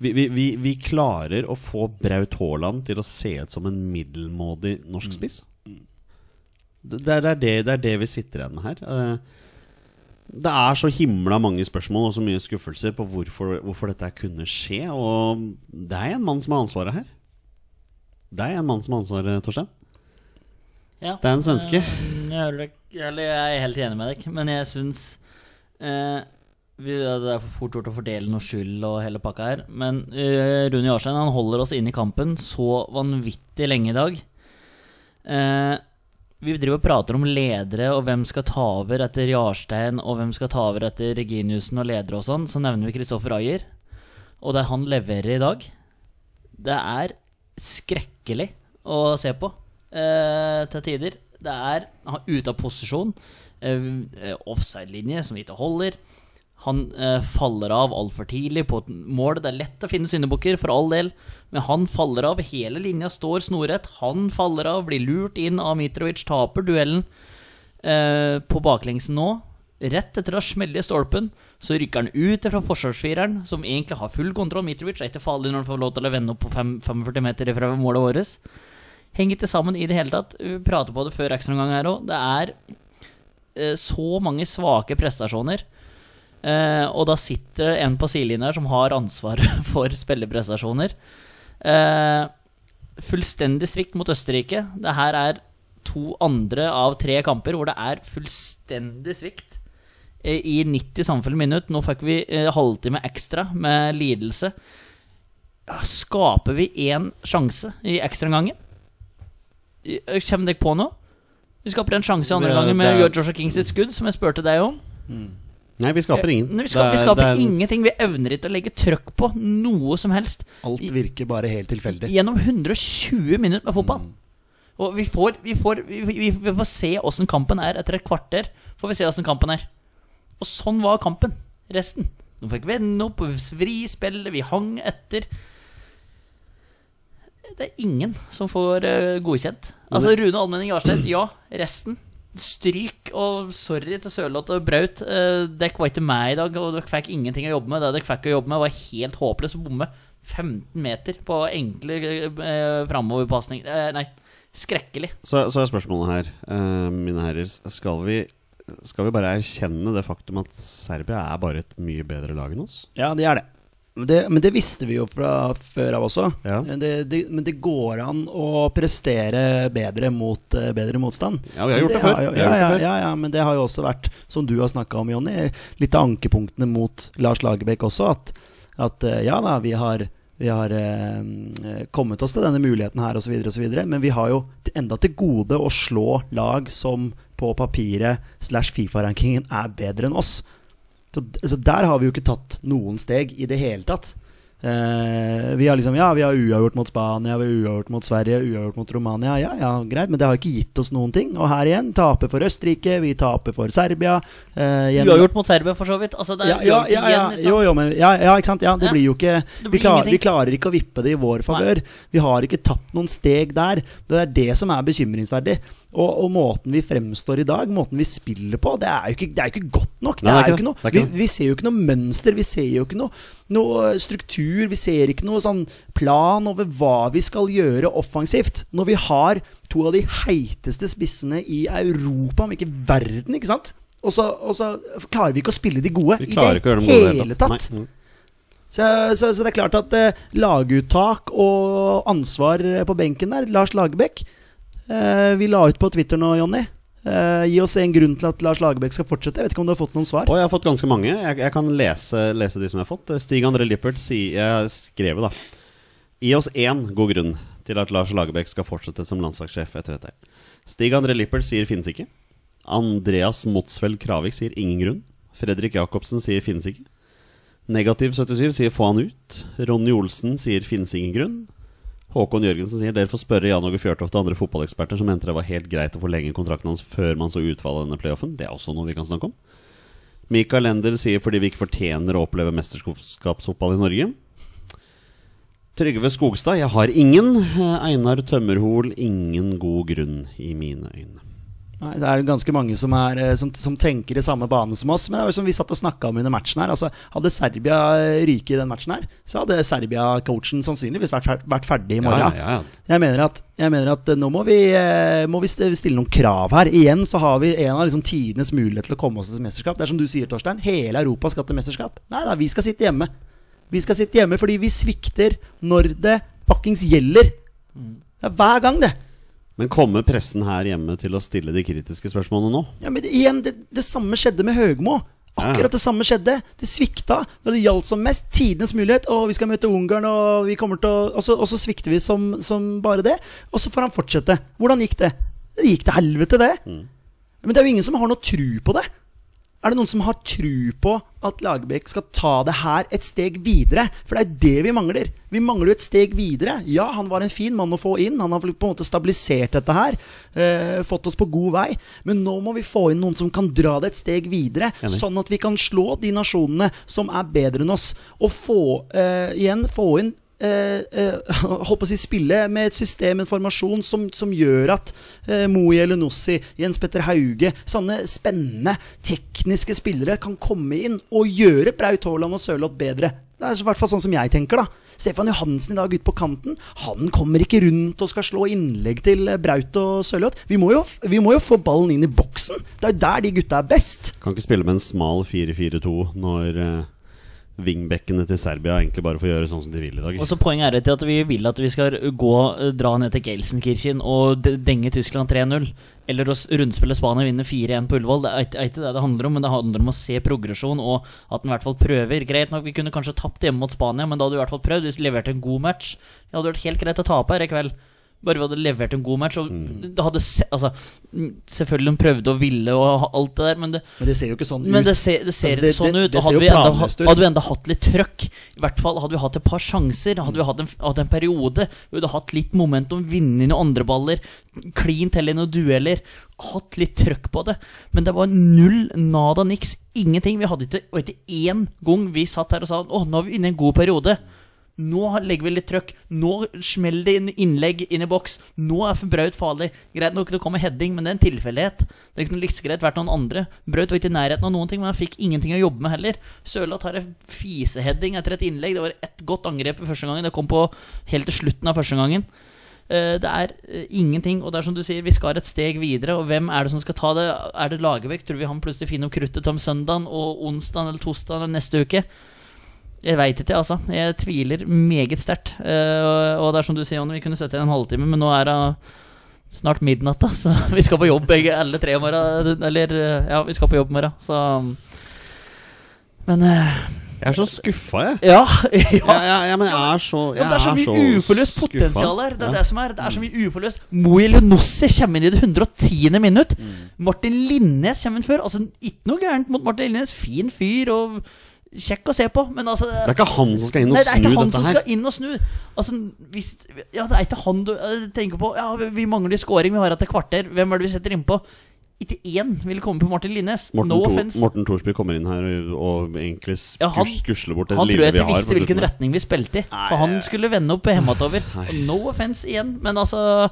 vi, vi, vi, vi klarer å få Braut Haaland til å se ut som en middelmådig norsk spiss. Det, det, det, er det, det er det vi sitter igjen med her. Eh, Det er så himla mange spørsmål og så mye skuffelser på hvorfor, hvorfor dette kunne skje. Og det er en mann som har ansvaret her. Det er en mann som har ansvaret, Torstein. Ja. Det er en svenske. Eh, Jeg, er- jeg er helt enig med deg, men jeg syns eh, Det er for fort gjort å fordele noe skyld og hele pakka her. Men uh, Rune Jarstein han holder oss inne i kampen så vanvittig lenge i dag. Eh, vi driver og prater om ledere og hvem skal ta over etter Jarstein, og hvem skal ta over etter Reginiussen og ledere og sånn. Så nevner vi Kristoffer Ayer. Og det han leverer i dag, det er skrekkelig å se på eh, til tider. Det er ute av posisjon. Eh, Offside-linje som ikke holder. Han eh, faller av altfor tidlig på et mål. Det er lett å finne syndebukker, for all del, men han faller av. Hele linja står snorrett. Han faller av, blir lurt inn av Mitrovic, taper duellen eh, på baklengsen nå. Rett etter å ha smelt i stolpen, så rykker han ut fra forsvarsfireren, som egentlig har full kontroll. Mitrovic er ikke farlig når han får lov til å vende opp på 5, 45 meter fra målet vårt. Henger ikke sammen i det hele tatt. Vi prater på det før ekstraomgang her òg. Det er eh, så mange svake prestasjoner. Eh, og da sitter det en på sidelinja som har ansvaret (laughs) for spilleprestasjoner. Eh, fullstendig svikt mot Østerrike. Det her er to andre av tre kamper hvor det er fullstendig svikt. Eh, I 90 samfulle minutt. Nå fikk vi eh, halvtime ekstra med lidelse. Skaper vi én sjanse i ekstraomgangen? Eh, Kommer dere på noe? Vi skaper en sjanse i andre gangen med Joshua Kings sitt skudd, som jeg spurte deg om. Nei, vi skaper ingen. Nei, vi, skaper, vi er- skaper er- ingenting. Vi evner ikke å legge trøkk på noe som helst. Alt virker bare helt tilfeldig. Gjennom 120 minutter med fotball. Og vi får, vi, får, vi, vi, får se åssen kampen er etter et kvarter. Får vi se åssen kampen er. Og sånn var kampen. Resten. Nå fikk vi vende opp, vri spillet, vi hang etter. Det er ingen som får eh, godkjent. Altså Rune Almenning Jarstein, ja. Resten. Stryk og sorry til Sørloth og Braut. Uh, dere var ikke meg i dag, og dere fikk ingenting å jobbe med. Det dere fikk å jobbe med, var helt håpløst å bomme 15 meter på enkle framoverpasninger. Eh, nei, skrekkelig. Så, så er spørsmålet her, eh, mine herrer. Skal vi, skal vi bare erkjenne det faktum at Serbia er bare et mye bedre lag enn oss? Ja, det er det. Men det, men det visste vi jo fra før av også. Ja. Det, det, men det går an å prestere bedre mot eh, bedre motstand. Ja, vi har gjort det før. jo- Ja, ja, ja, ja, men det har jo også vært, som du har snakka om, Jonny, litt av ankepunktene mot Lars Lagerbäck også. At, at eh, ja da, vi har, vi har eh, kommet oss til denne muligheten her osv., osv. Men vi har jo enda til gode å slå lag som på papiret slash Fifa-rankingen er bedre enn oss. Så, så der har vi jo ikke tatt noen steg i det hele tatt. Uh, vi har liksom Ja, vi har uavgjort mot Spania, vi har uavgjort mot Sverige, uavgjort mot Romania. Ja, ja, greit, men det har ikke gitt oss noen ting. Og her igjen, taper for Østerrike, vi taper for Serbia. Uh, Uavgjort mot Serbia, for så vidt. Altså, det er ja, ja, ja, ja, igjen, jo, jo, men, ja, ja, ikke sant? Ja, det blir jo ikke blir vi, blir klar, vi klarer ikke å vippe det i vår favør. Vi har ikke tatt noen steg der. Det er det som er bekymringsverdig. Og, og måten vi fremstår i dag, måten vi spiller på, det er jo ikke, det er jo ikke godt nok. Det Nei, det er det. Er vi, ikke det. vi ser jo ikke noe mønster, vi ser jo ikke noe, noe struktur. Vi ser ikke noe sånn plan over hva vi skal gjøre offensivt. Når vi har to av de heiteste spissene i Europa, om ikke verden, ikke sant? Og så, og så klarer vi ikke å spille de gode i det gode hele tatt. Nei. Mm. Så, så, så det er klart at eh, laguttak og ansvar på benken der Lars Lagerbäck eh, Vi la ut på Twitter nå, Jonny. Eh, gi oss en grunn til at Lars Lagerbäck skal fortsette. Jeg vet ikke om du har fått noen svar? Og jeg har fått ganske mange. Jeg, jeg kan lese, lese de som jeg har fått. Stig André Lippert sier skrevet, da. Gi oss én god grunn til at Lars Lagerbäck skal fortsette som landslagssjef etter dette. Stig André Lippert sier finnes ikke. Andreas Motsveld Kravik sier ingen grunn. Fredrik Jacobsen sier finnes ikke. Negativ 77 sier få han ut. Ronny Olsen sier finnes ingen grunn. Håkon Jørgensen sier dere får spørre Jan Åge Fjørtoft og andre fotballeksperter som mente det var helt greit å forlenge kontrakten hans før man så utfallet av denne playoffen. Det er også noe vi kan snakke om. Mikael Lender sier fordi vi ikke fortjener å oppleve mesterskapsfotball i Norge. Trygve Skogstad, jeg har ingen. Eh, Einar Tømmerhol, ingen god grunn i mine øyne. Nei, det er ganske mange som, er, eh, som, som tenker i samme bane som oss. Men det jo som vi satt og snakka om under matchen her. Altså, hadde Serbia ryket i den matchen her, så hadde Serbia-coachen sannsynligvis vært, vært ferdig i morgen. Ja, ja, ja. Jeg mener at, jeg mener at eh, nå må vi, eh, må vi stille noen krav her. Igjen så har vi en av liksom tidenes muligheter til å komme oss til mesterskap. Det er som du sier, Torstein. Hele Europa skal til mesterskap. Nei da, vi skal sitte hjemme. Vi skal sitte hjemme fordi vi svikter når det fuckings gjelder. Det er hver gang, det. Men kommer pressen her hjemme til å stille de kritiske spørsmålene nå? Ja, men igjen, det, det samme skjedde med Høgmo. Akkurat det samme skjedde. Det svikta når det gjaldt som mest. Tidenes mulighet. Og vi skal møte Ungarn, og vi kommer til å Og så, og så svikter vi som, som bare det. Og så får han fortsette. Hvordan gikk det? Det gikk til helvete, det. Men det er jo ingen som har noe tru på det. Er det noen som har tru på at Lagerbäck skal ta det her et steg videre? For det er det vi mangler. Vi mangler jo et steg videre. Ja, han var en fin mann å få inn. Han har på en måte stabilisert dette her. Eh, fått oss på god vei. Men nå må vi få inn noen som kan dra det et steg videre. Enig. Sånn at vi kan slå de nasjonene som er bedre enn oss. Og få, eh, igjen, få inn eh, eh, (laughs) holdt på å si spille med et system, en formasjon, som, som gjør at eh, Moe Elenossi, Jens Petter Hauge Sånne spennende, tekniske spillere kan komme inn og gjøre Braut Haaland og Sørloth bedre. Det er i hvert fall sånn som jeg tenker, da. Stefan Johansen i dag ute på kanten. Han kommer ikke rundt og skal slå innlegg til eh, Braut og Sørloth. Vi, vi må jo få ballen inn i boksen. Det er jo der de gutta er best. Kan ikke spille med en smal 4-4-2 når uh, wingbackene til Serbia egentlig bare får gjøre sånn som de vil i dag. Og så Poenget er til at vi vil at vi skal gå dra ned til Gelsenkirchen og denge Tyskland 3-0. Eller å rundspille Spania og vinne 4-1 på Ullevål. Det er ikke- det det handler om, men det handler om å se progresjon og at en i hvert fall prøver. Greit nok, vi kunne kanskje tapt hjemme mot Spania, men da hadde du i hvert fall prøvd. Hvis du leverte en god match. ja, Det hadde vært helt greit å tape her i kveld. Bare vi hadde levert en god match. Og det hadde se, altså, mm, selvfølgelig de prøvde og ville og alt det der, men det, Men det ser jo ikke sånn ut. men det ser, det ser Altså, det- sånn det- ut. og hadde vi, enda, hadde vi enda hatt litt trøkk I hvert fall hadde vi hatt et par sjanser. Hadde vi hatt en, hatt en periode Vi hadde hatt litt momentum, vinne i noen andre baller, klint i noen dueller. Hatt litt trøkk på det. Men det var null, nada, niks. Ingenting. Vi hadde ikke, og ikke én gang vi satt her og sa Å, nå er vi inne i en god periode. Nå legger vi litt trøkk. Nå smeller det inn innlegg inn i boks. Nå er Braut farlig. Greit nok det kommer heading, men det er en tilfeldighet. Det noe like greit vært noen andre. Braut var ikke i nærheten av noen ting, men han fikk ingenting å jobbe med heller. Sørloth har en fiseheading etter et innlegg. Det var ett godt angrep i første gangen. Det kom på helt til slutten av første gangen. Eh, Det er eh, ingenting, og det er som du sier, vi skal et steg videre. Og hvem er det som skal ta det? Er det Lagerbäck? Tror vi han plutselig finner opp kruttet om søndagen og onsdagen eller torsdagen neste uke? Jeg veit ikke, altså. Jeg tviler meget sterkt. Eh, og det er som du sier, vi kunne sittet i en halvtime, men nå er det snart midnatt, da. Så (laughs) vi skal på jobb begge, alle tre i morgen. Eller eh, ja, vi skal på jobb i morgen, så Men eh, Jeg er så skuffa, jeg. (laughs) ja, ja. Ja, ja, men jeg er så jeg det er så mye uforløst potensial her. Det er det som er. Det er så mye uforløst. Moe Lenossi kommer inn i det 110. minutt. Martin Linnes kommer inn før. Altså, Ikke noe gærent mot Martin Linnes. Fin fyr og kjekk å se på, men altså Det er ikke han som skal inn og Nei, det er ikke han som her. skal inn og snu. Altså, hvis, ja, det er ikke han du tenker på. Ja, vi- vi mangler scoring, vi har hatt et kvarter. Hvem er det vi setter innpå? Ikke én vil komme på Martin Linnes. Morten, no offense. Morten Thorsby kommer inn her og, og egentlig skus, Ja, han- skusler bort det Han tror jeg ikke visste hvilken retning vi spilte i. For han skulle vende opp hjemover. No offense igjen, men altså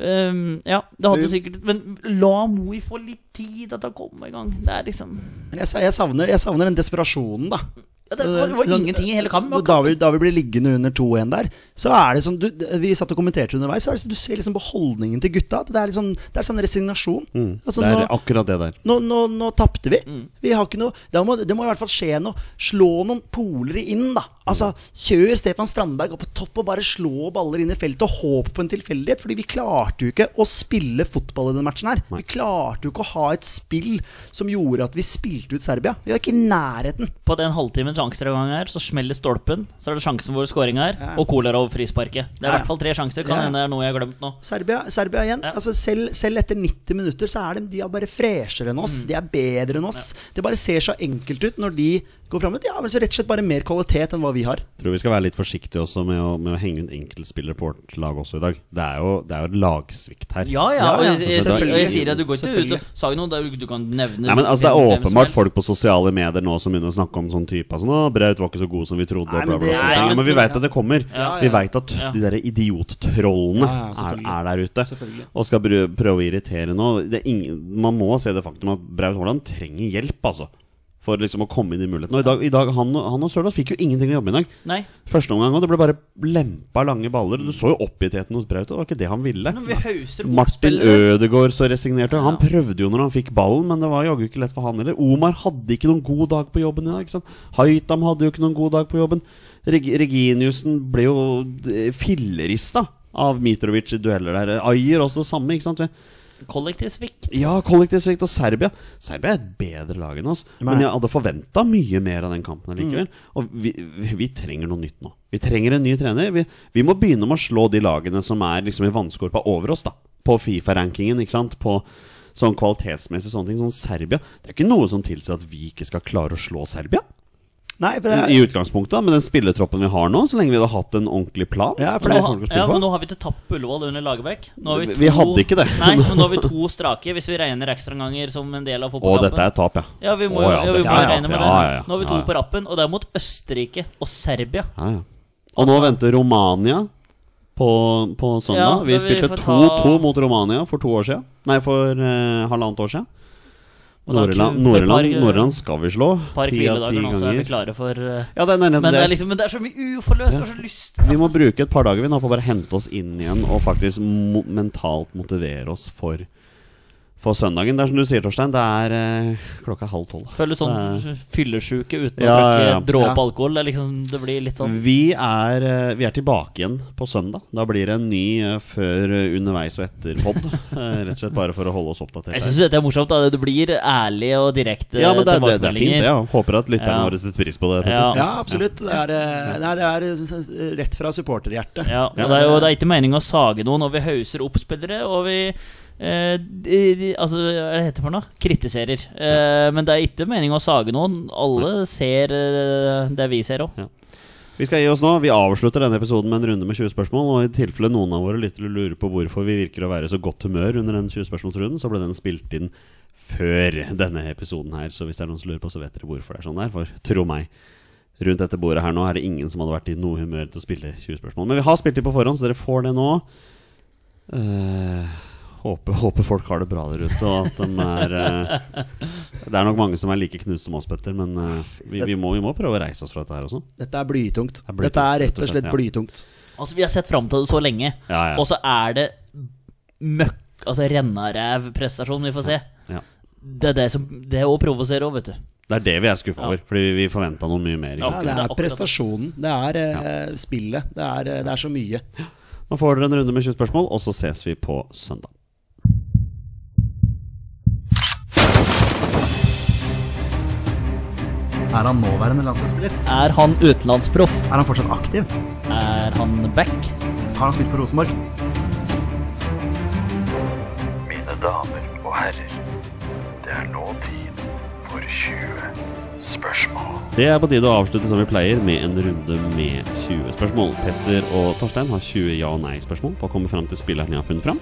ehm, Ja, det hadde sikkert Men la Moi få litt tid til å komme i gang. Det er liksom jeg, jeg, savner, jeg savner den desperasjonen, da. Ja, Det var, det var ingenting i hele kampen. David, David blir liggende under 2-1 der, så er det sånn du, Vi satt og kommenterte underveis, så er det sånn, du ser liksom på holdningen til gutta. Det er liksom Det er sånn resignasjon. Mm, Altså, det er nå, akkurat det der. nå, nå, nå tapte vi. Mm. Vi har ikke noe det må, Det må i hvert fall skje noe. Slå noen polere inn, da. Altså, Kjør Stefan Strandberg opp på topp og bare slå baller inn i feltet og håp på en tilfeldighet. Fordi vi klarte jo ikke å spille fotball i denne matchen her. Vi klarte jo ikke å ha et spill som gjorde at vi spilte ut Serbia. Vi var ikke i nærheten. På den halvtimen ekstragang her, så smeller stolpen. Så er det sjansen hvor skåringa er, Ja. og Kolarov frisparket. Det er i hvert fall tre sjanser. Kan hende det er noe jeg har glemt nå. Serbia, Serbia igjen. Altså selv, selv etter 90 minutter så er de, de er bare freshere enn Mm. oss. De er bedre enn oss. Det bare ser så enkelt ut når de går fram. Ja, men så rett og slett bare mer kvalitet enn hva vi har. Tror vi skal være litt forsiktige også med å, med å henge ut enkeltspillere på vårt lag også i dag. Det er jo, det er jo lagsvikt her. Ja, ja, Ja, og ja, jeg, jeg, jeg, jeg sier at du går ikke ut og Sa noe der du kan nevne Nei, men altså Det er åpenbart folk på sosiale medier nå som begynner å snakke om sånn type altså, Braut var ikke så god som vi trodde. Nei, og bla, men bla, bla, er- sånne men vi veit at det kommer. Ja, Vi ja. veit at de der idiottrollene Ja, ja, er, er der ute og skal prøve å irritere nå. Det er ingen, man må se det faktum at Braut Haaland trenger hjelp, altså. For liksom å komme inn i muligheten. Og i dag, i dag Han, han og Sørloth fikk jo ingenting å jobbe med i dag. Nei, Første omgang, òg. det ble bare lempa lange baller. Du så jo oppgittheten hos Braut. Det var ikke det han ville. Martin. Ødegaard så resignerte han Han prøvde jo når han fikk ballen, men det var jaggu ikke lett for han heller. Omar hadde ikke noen god dag på jobben i dag. ikke sant? Haitam hadde jo ikke noen god dag på jobben. Reg Reginiussen ble jo fillerista av Mitrovic i dueller der. Ayer også samme, ikke sant? Kollektiv svikt. Ja, kollektivsvikt. og Serbia. Serbia er et bedre lag enn oss. Men jeg hadde forventa mye mer av den kampen allikevel. Og vi, vi, vi trenger noe nytt nå. Vi trenger en ny trener. Vi, vi må begynne med å slå de lagene som er liksom i vannskorpa over oss, da. På Fifa-rankingen, ikke sant. På sånn kvalitetsmessig sånne ting. Sånn Serbia. Det er ikke noe som tilsier at vi ikke skal klare å slå Serbia. Nei, for det I utgangspunktet, med den spilletroppen vi har nå, så lenge vi hadde hatt en ordentlig plan. Ja, for Nå, ha- ja, men nå har vi ikke tapt Ullevål under Lagerbäck. Vi- to, vi hadde ikke det. Nei, men nå har vi (laughs) to strake, hvis vi regner ekstraomganger som en del av fotballkampen. Å, dette er tap, ja. Ja, vi må, Å, ja, vi må ja, ja, regne med ja, det. ja, ja. Nå har vi to Ja, ja. på rappen, og det er mot Østerrike og Serbia. Ja, ja. Og nå Altså- venter Romania på, på søndag. Ja, vi spilte 2-2 ta... mot Romania for to år siden. Nei, for eh, halvannet år siden. Og Nord-Irland skal vi slå. Par hviledager nå, så er vi klare for uh, Ja, det er, det er, men, det er er, liksom, men det er så mye uforløst. ja. har så lyst vi må altså, bruke et par dager vi nå på å bare hente oss inn igjen og faktisk mo mentalt motivere oss for, for søndagen. Det er som du sier, Torstein, det er eh, klokka halv tolv. Føles sånn Det fyllesjuke uten Ja, å ja, drikke ja. dråpe Ja. alkohol. Det, er liksom, det blir litt sånn Vi er, eh, vi er tilbake igjen på søndag. Da blir det en ny eh, før, eh, underveis og etter-pod. Rett og slett bare for å holde oss oppdatert. Jeg syns dette er morsomt. da Det blir ærlig og direkte Ja, men det, er- det, det er fint, det. Ja. Håper at lytterne Ja. våre setter pris på det. Ja. Ja, absolutt. Det er, eh, nei, det er eh, rett fra supporterhjertet. Ja, og Ja. det er jo det er ikke meningen å sage noen, og vi hauser opp spillere, og vi eh, de, de, Altså, hva er det heter for noe? Kritiserer. Eh, men det er ikke meningen å sage noen. Alle ser eh, det vi ser òg. Vi skal gi oss nå. Vi avslutter denne episoden med en runde med 20 spørsmål. Og i tilfelle noen av våre lyttere lurer på hvorfor vi virker å være i så godt humør under den 20 spørsmålsrunden, så ble den spilt inn før denne episoden her. Så hvis det er noen som lurer på, så vet dere hvorfor det er sånn der. For tro meg, rundt dette bordet her nå er det ingen som hadde vært i noe humør til å spille 20 spørsmål. Men vi har spilt inn på forhånd, så dere får det nå. Eh, håper, håper folk har det bra der ute, og at de er eh, Det er nok mange som er like knust som oss, Petter, men eh, vi, vi, må, vi må prøve å reise oss fra dette her også. Dette er blytungt. er blytungt, Dette er rett og og slett ja. blytungt. Altså, vi har sett fram til det så lenge, Ja, ja. og så er det møkk Altså rennaræv-prestasjon vi får se. Ja. Det er det som Det òg å provosere òg, vet du. Det er det vi er skuffa over, fordi vi, forventa noe mye mer. Ja, det det er det. prestasjonen. Det er eh, spillet. Det er, eh, det er så mye. Nå får dere en runde med 20 spørsmål, og så ses vi på søndag. Er han nåværende landslagsspiller? Er han utenlandsproff? Er han fortsatt aktiv? Er han back? Har han spilt for Rosenborg? Mine damer og herrer, det er nå tid for 20 spørsmål. Det er på tide å avslutte som vi pleier, med en runde med 20 spørsmål. Petter og Torstein har 20 ja- og nei-spørsmål på å komme fram til spilleren de har funnet fram.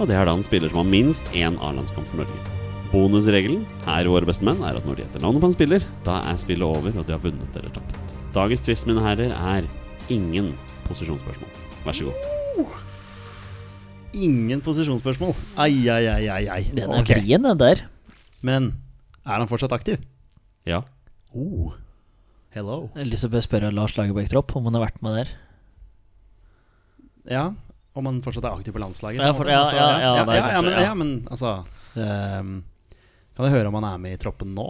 Og det er da en spiller som har minst én A-landskamp for Norge. Bonusregelen her i Våre beste menn er at når de gjetter navnet på en spiller, da er spillet over, og de har vunnet eller tapt. Dagens twist, mine herrer, er ingen posisjonsspørsmål. Vær så god. Ingen posisjonsspørsmål. Ai, ai, ai, ai. ai. Den er okay. vrien, den der. Men er han fortsatt aktiv? Ja. Oh. Hello. Jeg har lyst til å spørre Lars Lagerbäck Tropp om han har vært med der. Ja, om han fortsatt er aktiv på landslaget? Ja, for- ja, ja, ja, ja, ja, men, ja. ja, men altså ehm, Kan jeg høre om han er med i troppen nå?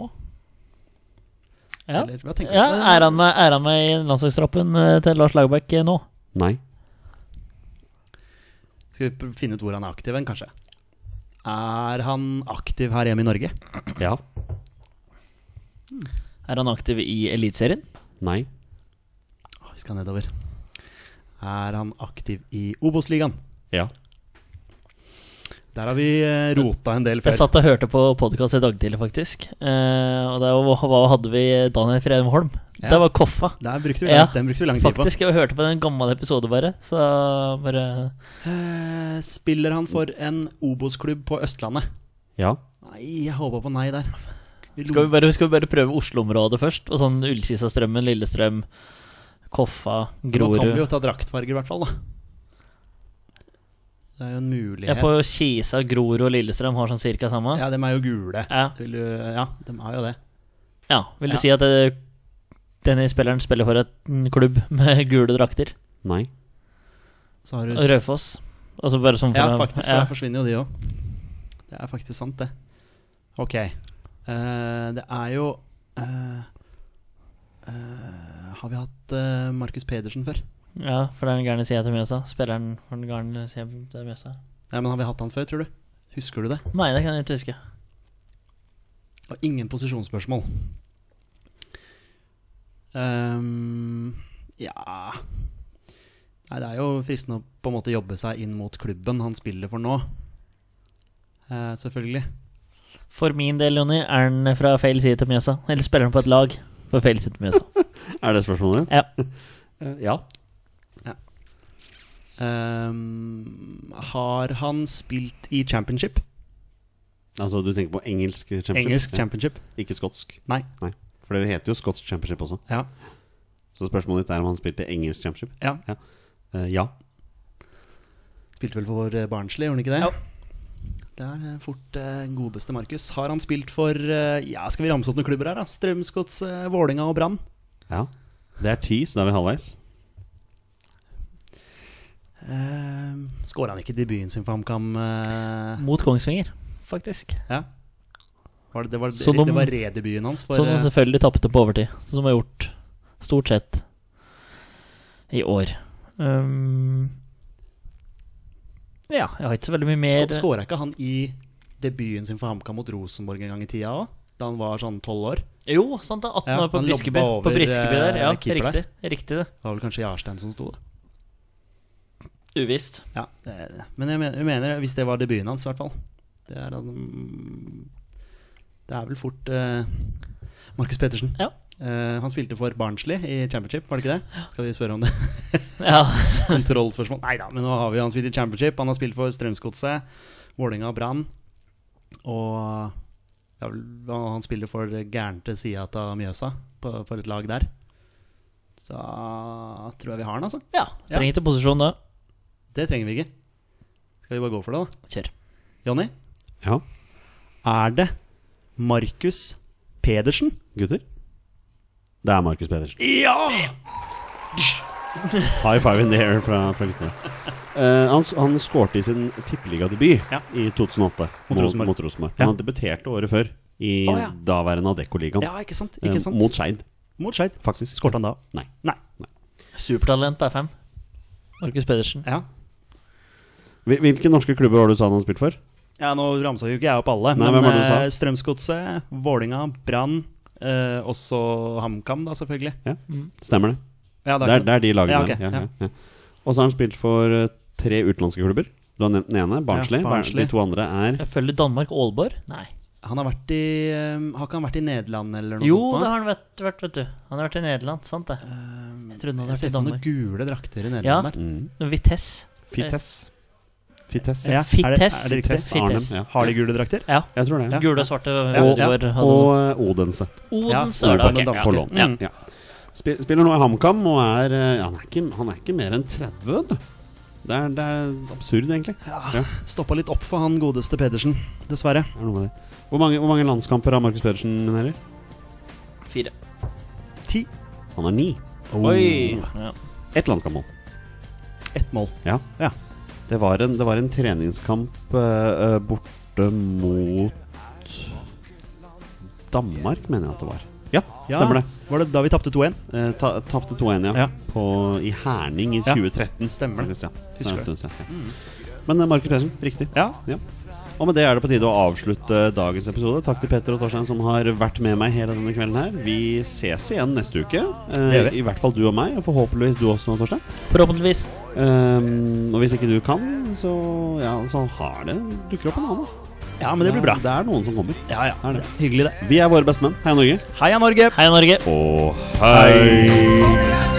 Ja, Eller hva ja er, han med, er han med i landslagstroppen eh, til Lars Lagerbäck eh, nå? Nei. Skal vi finne ut hvor han er aktiv hen, kanskje? Er han aktiv her hjemme i Norge? Ja. Er han aktiv i Eliteserien? Nei. Vi skal nedover. Er han aktiv i Obos-ligaen? Ja. Der har vi eh, rota en del før. Jeg satt og hørte på podkast i dag tidlig, faktisk. Eh, og der hadde vi Daniel Fredholm? Ja. Det var Koffa. Der brukte vi, Ja, den brukte vi lang tid på. Faktisk, jeg hørte på den gamle episode bare. Så bare Eh, spiller han for en Obos-klubb på Østlandet? Ja. Nei, jeg håper på nei der. Skal vi bare, skal vi bare prøve Oslo-området først? Og sånn Ullkisa-strømmen, Lillestrøm, Koffa, Grorud Nå kan vi jo ta draktfarger, i hvert fall. da Det er jo en mulighet. Ja, på Kisa, Grorud og Lillestrøm har sånn cirka samme? Ja, dem er jo gule. Ja. Vil du, ja, dem er jo det. Ja, Vil du Ja. si at det, denne spilleren spiller for et en klubb (laughs) med gule drakter? Nei. Så har du Raufoss? Altså bare sånn for Ja, faktisk. for ja. Der forsvinner jo de òg. Det er faktisk sant, det. Ok. Uh, det er jo uh, uh, Har vi hatt uh, Markus Pedersen før? Ja, for det er den gærne sida til Mjøsa. Spilleren for den gærne sida til Mjøsa. Ja, men Har vi hatt han før, tror du? Husker du det? Nei, det kan jeg ikke huske. Og ingen posisjonsspørsmål. Um, ja Nei, det er jo fristende å på en måte jobbe seg inn mot klubben han spiller for nå. Uh, selvfølgelig. For min del, Jonny, er han fra feil side til Mjøsa? Eller spiller han på et lag på feil side til Mjøsa? (laughs) Er det spørsmålet? Ja. (laughs) Eh, ja. Ehm, har han spilt i championship? Altså, du tenker på engelsk championship? Engelsk Ja. championship? Ikke skotsk? Nei. Nei. For det heter jo skotsk championship også. Ja. Så spørsmålet ditt er om han spilte engelsk championship? ja. Eh, ja. Spilte vel for eh, Barnsley, gjorde han ikke det? Ja. Det er fort uh, godeste Markus. Har han spilt for uh, Ja, skal vi ramse opp noen klubber her, da? Strømsgods, Vålinga og Brann. ja. Det er ti, så da er vi halvveis. Uh, Skåra han ikke debuten sin for HamKam? Uh... Mot Kongsvinger, faktisk. ja. Var det, det var, Så de- det var redebuten hans for Som de eh, selvfølgelig tapte på overtid. Som de har gjort stort sett i år. Um, ja, jeg har ikke så veldig mye mer Sk- Skåra ikke han i debuten sin for HamKam mot Rosenborg en gang i tida òg? Da han var sånn tolv år? Jo, sant det. 18 Ja, år på Briskeby. På Briskeby der, ja. eh, Riktig. Riktig det. Det var vel kanskje Jarstein som sto, da. Uvisst. Ja, det er det. Men jeg mener, jeg mener hvis det var debuten hans, i hvert fall. Det er, det er vel fort uh, Markus Pettersen. Ja. Uh, han spilte for Barnsley i championship, var det ikke det? Skal vi spørre om det? (laughs) Ja. (laughs) Kontrollspørsmål. Nei da, men nå har vi han spilt i championship. Han har spilt for Strømsgodset, Vålerenga og Brann. Og ja, han spiller for gærnte sida av Mjøsa, på, for et lag der. Så tror jeg vi har han, altså. ja. Trenger ikke posisjon da. Det trenger vi ikke. Skal vi bare gå for det, da? Kjør. Jonny, Ja, er det Markus Pedersen? gutter? Det er Markus Pedersen. Ja! High five in the air fra, fra guttene. Uh, han, han skårte i sin tippeligadebut Ja. i 2008 Mot Rosenborg. Ja. Han debuterte året før i oh, ja. daværende Adecco-ligaen. Ja, ikke sant? Eh, Ikke sant? mot Skeid, Mot Skeid. faktisk. Skårte han da? Nei. Nei. Supertalent på FM. Markus Pedersen. Ja. Hvil- Hvilke norske klubber var det du sa han spilte for? ja, nå ramsa jo ikke jeg opp alle. Nei, men eh, Strømsgodset, Vålinga, Brann. Eh, også HamKam, da, selvfølgelig. Ja, Stemmer det. Ja, Det er, det er de lagene Ja, okay, der. Ja, ja. ja, ja. Og så har han spilt for eh, tre utenlandske klubber. Du har nevnt den ene, Barnsley. Ja, Barnsley. De to andre er Jeg følger Danmark Aalborg. Nei. Han har vært i Har ikke han vært i Nederland eller noe Jo, sånt? det har han vært, vært, vet du. Han har vært i Nederland, sant det. Jeg trodde han hadde vært i Danmark. Jeg ser noen gule drakter i Nederland Ja. Der. mm, Vitesse. Fites. Fites, Ja, Fittes. Er det, er det Fittes. Arnhem. Fittes. Ja. Har de gule drakter? Ja. Jeg tror det. Ja. Gule og svarte Ja, ja. Og Odense. Odense Ja, var det. ok, ja. Ja. Ja. Spiller nå i HamKam og er eh, han, er ikke, han er ikke mer enn 30. Det er, det er absurd, egentlig. Ja. Stoppa litt opp for han godeste Pedersen, dessverre. Er. Hvor mange, hvor mange landskamper har Markus Pedersen, Heller? Fire. Ti. Han har ni. Oi! Ja. Ett landskampmål. Ett mål. Ja. Ja. Det var en, det var en treningskamp eh, borte mot Danmark, mener jeg at det var. Ja, Ja. stemmer det. Var det da vi tapte 2-1? Eh, ta, Tapte 2-1, ja. Ja. På, I Herning i Ja. 2013. Stemmer det. faktisk, siden, ja. Men uh, Markus Pedersen, riktig. Ja. Ja. Og med det er det på tide å avslutte dagens episode. Takk til Petter og Torstein som har vært med meg hele denne kvelden her. Vi ses igjen neste uke. Eh. I hvert fall du og meg, og forhåpentligvis du også, Torstein. Forhåpentligvis. Um, og hvis ikke du kan, så, ja, så har det dukker opp en annen. ja, men det blir bra. Det er noen som kommer. Ja, ja. Det er det. Hyggelig, det. Vi er våre bestemenn. Heia Norge. Heia Norge! Heia Norge. Og hei!